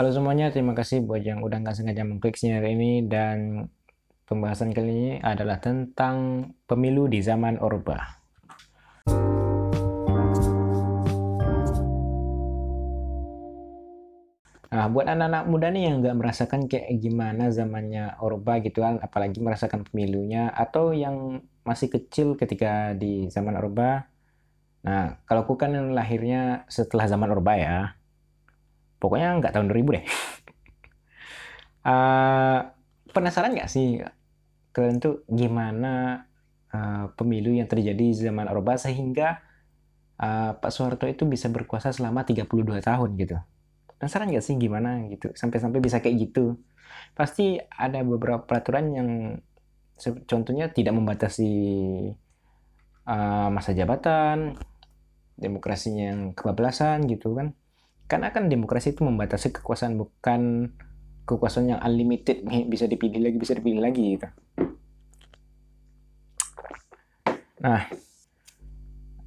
Halo semuanya, terima kasih buat yang udah nggak sengaja mengklik sinyal ini dan pembahasan kali ini adalah tentang pemilu di zaman Orba. Nah, buat anak-anak muda nih yang nggak merasakan kayak gimana zamannya Orba gitu kan, apalagi merasakan pemilunya, atau yang masih kecil ketika di zaman Orba. Nah, kalau aku kan lahirnya setelah zaman Orba ya, pokoknya nggak tahun 2000 deh. uh, penasaran nggak sih kalian tuh gimana uh, pemilu yang terjadi di zaman Orba sehingga uh, Pak Soeharto itu bisa berkuasa selama 32 tahun gitu? Penasaran nggak sih gimana gitu? Sampai-sampai bisa kayak gitu. Pasti ada beberapa peraturan yang contohnya tidak membatasi uh, masa jabatan demokrasinya yang kebablasan gitu kan karena kan demokrasi itu membatasi kekuasaan bukan kekuasaan yang unlimited bisa dipilih lagi bisa dipilih lagi gitu nah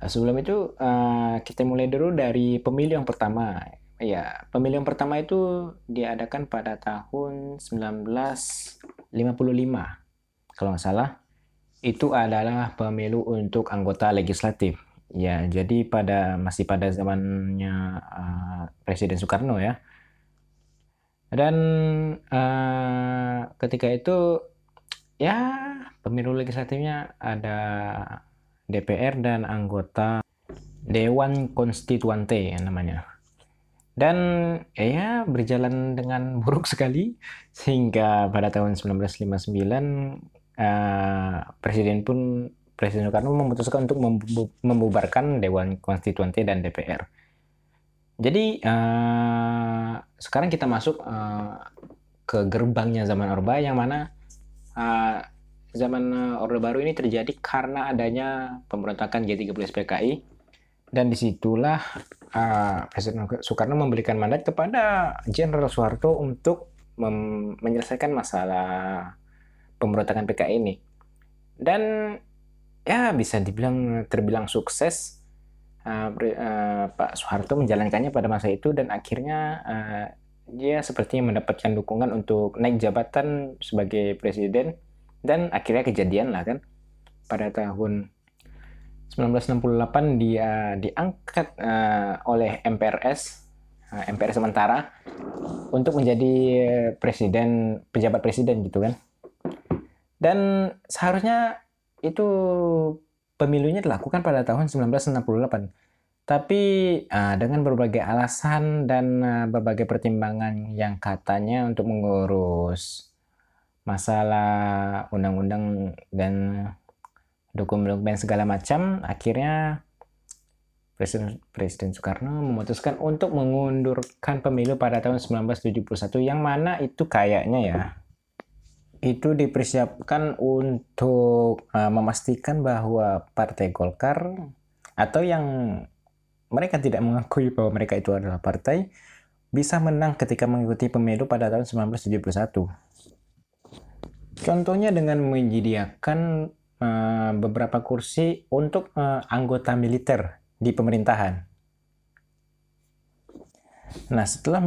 sebelum itu uh, kita mulai dulu dari pemilu yang pertama Ya, pemilihan pertama itu diadakan pada tahun 1955. Kalau nggak salah, itu adalah pemilu untuk anggota legislatif. Ya, jadi pada masih pada zamannya uh, Presiden Soekarno ya. Dan uh, ketika itu ya pemilu legislatifnya ada DPR dan anggota Dewan Konstituante namanya dan ya berjalan dengan buruk sekali sehingga pada tahun 1959 uh, presiden pun Presiden Soekarno memutuskan untuk membubarkan Dewan Konstituante dan DPR. Jadi uh, sekarang kita masuk uh, ke gerbangnya zaman Orba yang mana uh, zaman Orde Baru ini terjadi karena adanya pemberontakan G30 SPKI dan di situlah uh, Presiden Soekarno memberikan mandat kepada Jenderal Soeharto untuk menyelesaikan masalah pemberontakan PKI ini. Dan ya bisa dibilang terbilang sukses uh, uh, Pak Soeharto menjalankannya pada masa itu dan akhirnya uh, dia sepertinya mendapatkan dukungan untuk naik jabatan sebagai presiden dan akhirnya kejadian lah kan. Pada tahun 1968 dia diangkat uh, oleh MPRS uh, MPRS sementara untuk menjadi presiden pejabat presiden gitu kan. Dan seharusnya itu pemilunya dilakukan pada tahun 1968 tapi uh, dengan berbagai alasan dan uh, berbagai pertimbangan yang katanya untuk mengurus masalah undang-undang dan dokumen-dokumen segala macam akhirnya Presiden, Presiden Soekarno memutuskan untuk mengundurkan pemilu pada tahun 1971 yang mana itu kayaknya ya itu dipersiapkan untuk uh, memastikan bahwa Partai Golkar atau yang mereka tidak mengakui bahwa mereka itu adalah partai bisa menang ketika mengikuti pemilu pada tahun 1971. Contohnya dengan menyediakan Eh, beberapa kursi untuk uh, anggota militer di pemerintahan. Nah, setelah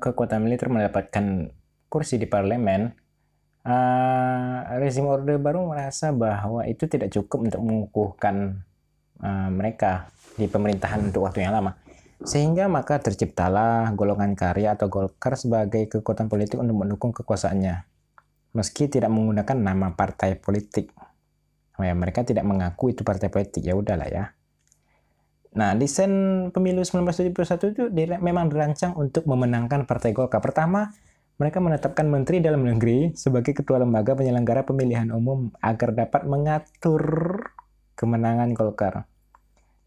kekuatan militer mendapatkan kursi di parlemen, uh, rezim Orde Baru merasa bahwa itu tidak cukup untuk mengukuhkan uh, mereka di pemerintahan untuk waktu yang lama. Sehingga maka terciptalah golongan karya atau Golkar sebagai kekuatan politik untuk mendukung kekuasaannya. Meski tidak menggunakan nama partai politik. Oh ya, mereka tidak mengaku itu partai politik ya udahlah ya. Nah, desain pemilu 1971 itu memang dirancang untuk memenangkan Partai Golkar. Pertama, mereka menetapkan Menteri Dalam Negeri sebagai ketua lembaga penyelenggara pemilihan umum agar dapat mengatur kemenangan Golkar.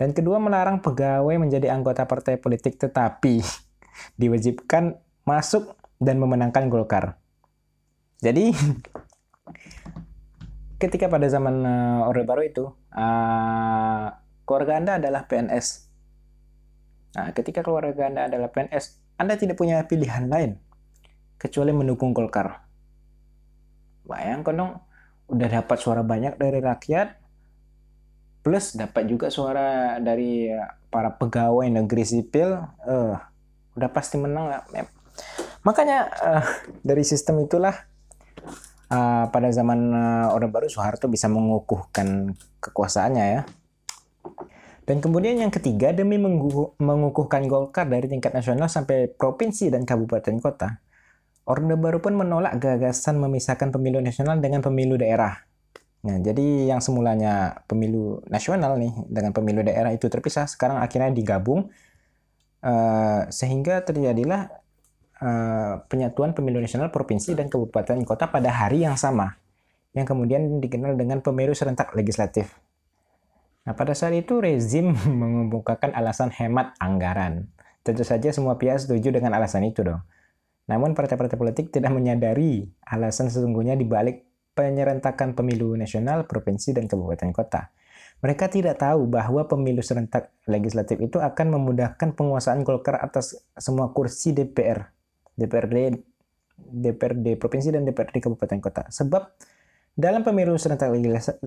Dan kedua, melarang pegawai menjadi anggota partai politik tetapi diwajibkan masuk dan memenangkan Golkar. Jadi ketika pada zaman uh, Orde Baru itu uh, keluarga Anda adalah PNS. Nah, ketika keluarga Anda adalah PNS, Anda tidak punya pilihan lain kecuali mendukung Golkar. Bayangkan dong, udah dapat suara banyak dari rakyat, plus dapat juga suara dari para pegawai negeri sipil, uh, udah pasti menang lah. Makanya uh, dari sistem itulah uh, pada zaman uh, Orde Baru Soeharto bisa mengukuhkan kekuasaannya ya. Dan kemudian yang ketiga, demi mengukuhkan Golkar dari tingkat nasional sampai provinsi dan kabupaten kota, Orde Baru pun menolak gagasan memisahkan pemilu nasional dengan pemilu daerah. Nah, jadi yang semulanya pemilu nasional nih dengan pemilu daerah itu terpisah, sekarang akhirnya digabung uh, sehingga terjadilah uh, penyatuan pemilu nasional provinsi dan kabupaten kota pada hari yang sama, yang kemudian dikenal dengan pemilu serentak legislatif. Nah, pada saat itu rezim mengemukakan alasan hemat anggaran. Tentu saja semua pihak setuju dengan alasan itu dong. Namun partai-partai politik tidak menyadari alasan sesungguhnya di balik penyerentakan pemilu nasional, provinsi, dan kabupaten kota. Mereka tidak tahu bahwa pemilu serentak legislatif itu akan memudahkan penguasaan Golkar atas semua kursi DPR, DPRD, DPRD provinsi dan DPRD kabupaten kota. Sebab dalam pemilu serentak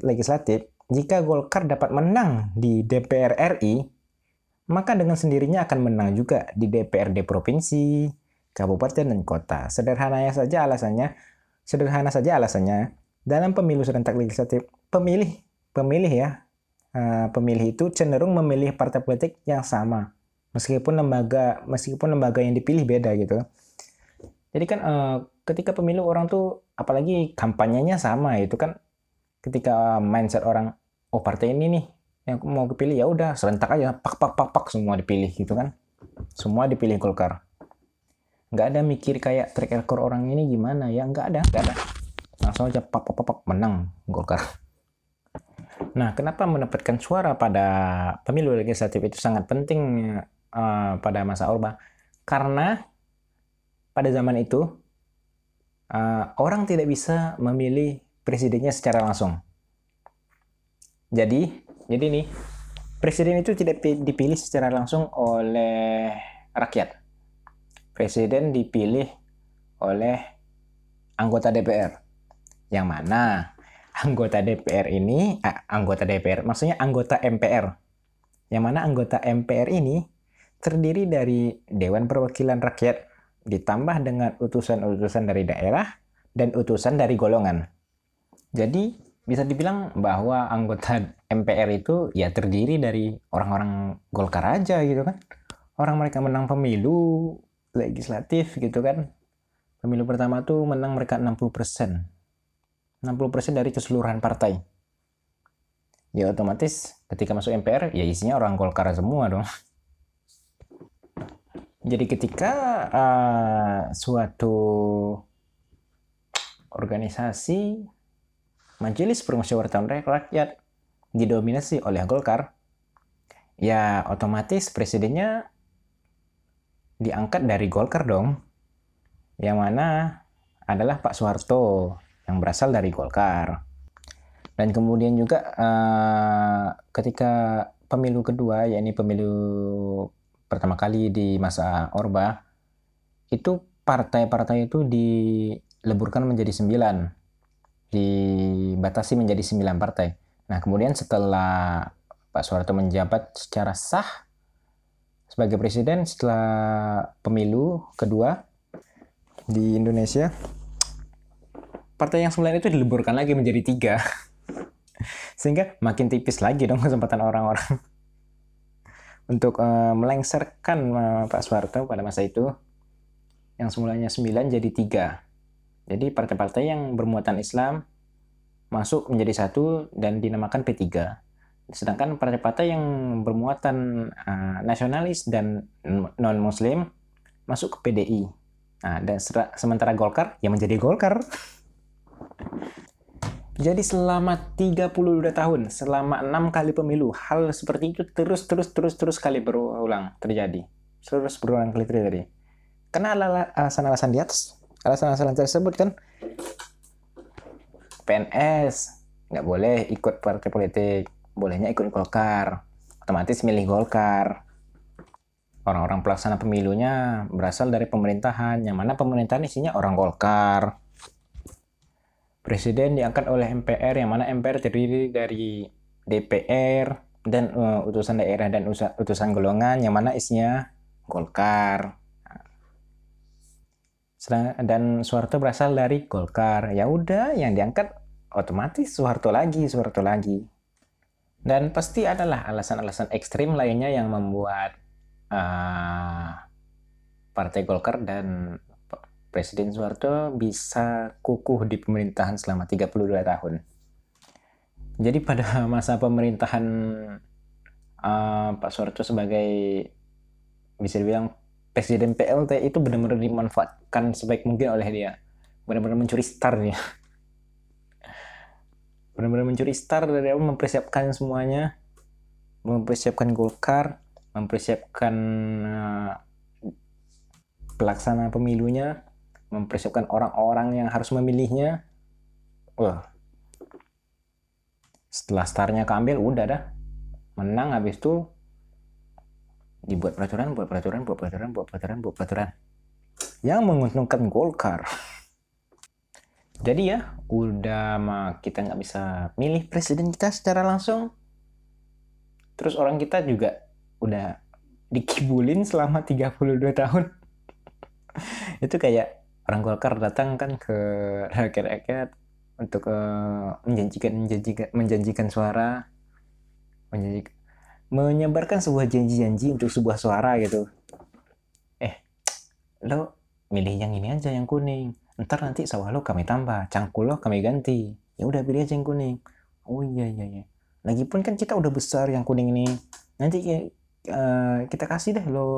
legislatif, jika Golkar dapat menang di DPR RI, maka dengan sendirinya akan menang juga di DPRD provinsi, kabupaten dan kota. Sederhananya saja alasannya, sederhana saja alasannya, dalam pemilu serentak legislatif, pemilih pemilih ya, uh, pemilih itu cenderung memilih partai politik yang sama, meskipun lembaga meskipun lembaga yang dipilih beda gitu. Jadi kan uh, ketika pemilu orang tuh apalagi kampanyenya sama itu kan ketika mindset orang oh partai ini nih yang mau kepilih ya udah serentak aja pak pak pak pak semua dipilih gitu kan semua dipilih Golkar nggak ada mikir kayak track record orang ini gimana ya nggak ada nggak ada langsung aja pak pak, pak menang Golkar nah kenapa mendapatkan suara pada pemilu legislatif itu sangat penting uh, pada masa Orba karena pada zaman itu uh, orang tidak bisa memilih presidennya secara langsung. Jadi, jadi nih, presiden itu tidak dipilih secara langsung oleh rakyat. Presiden dipilih oleh anggota DPR. Yang mana anggota DPR ini, eh, anggota DPR, maksudnya anggota MPR. Yang mana anggota MPR ini terdiri dari Dewan Perwakilan Rakyat ditambah dengan utusan-utusan dari daerah dan utusan dari golongan. Jadi bisa dibilang bahwa anggota MPR itu ya terdiri dari orang-orang Golkar aja gitu kan. Orang mereka menang pemilu legislatif gitu kan. Pemilu pertama tuh menang mereka 60%. 60% dari keseluruhan partai. Ya otomatis ketika masuk MPR ya isinya orang Golkar semua dong. Jadi ketika uh, suatu organisasi Majelis Permusyawaratan Rakyat didominasi oleh Golkar, ya otomatis presidennya diangkat dari Golkar dong. Yang mana adalah Pak Soeharto yang berasal dari Golkar. Dan kemudian juga uh, ketika pemilu kedua, yakni pemilu pertama kali di masa Orba itu partai-partai itu dileburkan menjadi sembilan dibatasi menjadi sembilan partai nah kemudian setelah Pak Soeharto menjabat secara sah sebagai presiden setelah pemilu kedua di Indonesia partai yang sembilan itu dileburkan lagi menjadi tiga sehingga makin tipis lagi dong kesempatan orang-orang untuk uh, melengsarkan uh, Pak Soeharto pada masa itu yang semulanya 9 jadi tiga. Jadi partai-partai yang bermuatan Islam masuk menjadi satu dan dinamakan P3. Sedangkan partai-partai yang bermuatan uh, nasionalis dan non-muslim masuk ke PDI. Nah, dan sementara Golkar yang menjadi Golkar. Jadi selama 32 tahun, selama enam kali pemilu, hal seperti itu terus terus terus terus kali berulang terjadi. Terus berulang kali terjadi. Karena alasan-alasan di atas, alasan-alasan tersebut kan PNS nggak boleh ikut partai politik, bolehnya ikut Golkar, otomatis milih Golkar. Orang-orang pelaksana pemilunya berasal dari pemerintahan, yang mana pemerintahan isinya orang Golkar Presiden diangkat oleh MPR yang mana MPR terdiri dari DPR dan uh, utusan daerah dan utusan golongan yang mana isinya Golkar. dan Soeharto berasal dari Golkar. Ya udah, yang diangkat otomatis Soeharto lagi, Soeharto lagi. Dan pasti adalah alasan-alasan ekstrim lainnya yang membuat uh, Partai Golkar dan Presiden Soeharto bisa kukuh di pemerintahan selama 32 tahun. Jadi pada masa pemerintahan uh, Pak Soeharto sebagai bisa dibilang Presiden PLT itu benar-benar dimanfaatkan sebaik mungkin oleh dia. Benar-benar mencuri star dia. Benar-benar mencuri star dari awal mempersiapkan semuanya. Mempersiapkan Golkar, mempersiapkan uh, pelaksana pemilunya, mempersiapkan orang-orang yang harus memilihnya. Wah. Setelah startnya keambil, udah dah. Menang habis itu dibuat peraturan, buat peraturan, buat peraturan, buat peraturan, buat peraturan. Yang menguntungkan Golkar. Jadi ya, udah mah kita nggak bisa milih presiden kita secara langsung. Terus orang kita juga udah dikibulin selama 32 tahun. Itu kayak orang Golkar datang kan ke rakyat-rakyat untuk uh, menjanjikan menjanjikan menjanjikan suara menjanjikan menyebarkan sebuah janji-janji untuk sebuah suara gitu eh lo milih yang ini aja yang kuning ntar nanti sawah lo kami tambah cangkul lo kami ganti. Ya udah pilih aja yang kuning. Oh iya iya iya. Lagipun kan kita udah besar yang kuning ini. Nanti uh, kita kasih deh lo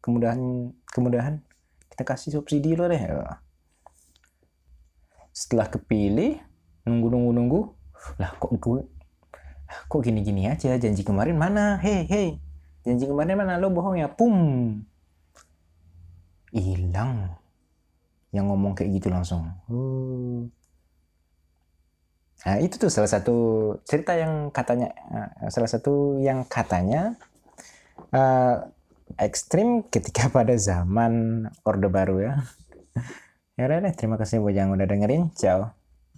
kemudahan kemudahan. Kita kasih subsidi lo deh. Setelah kepilih nunggu nunggu nunggu lah kok gue kok gini gini aja? Janji kemarin mana? Hei hei. Janji kemarin mana? Lo bohong ya? Pum. Hilang yang ngomong kayak gitu langsung uh. nah itu tuh salah satu cerita yang katanya uh, salah satu yang katanya uh, ekstrim ketika pada zaman Orde Baru ya. Ya udah deh, terima kasih buat yang udah dengerin. Ciao.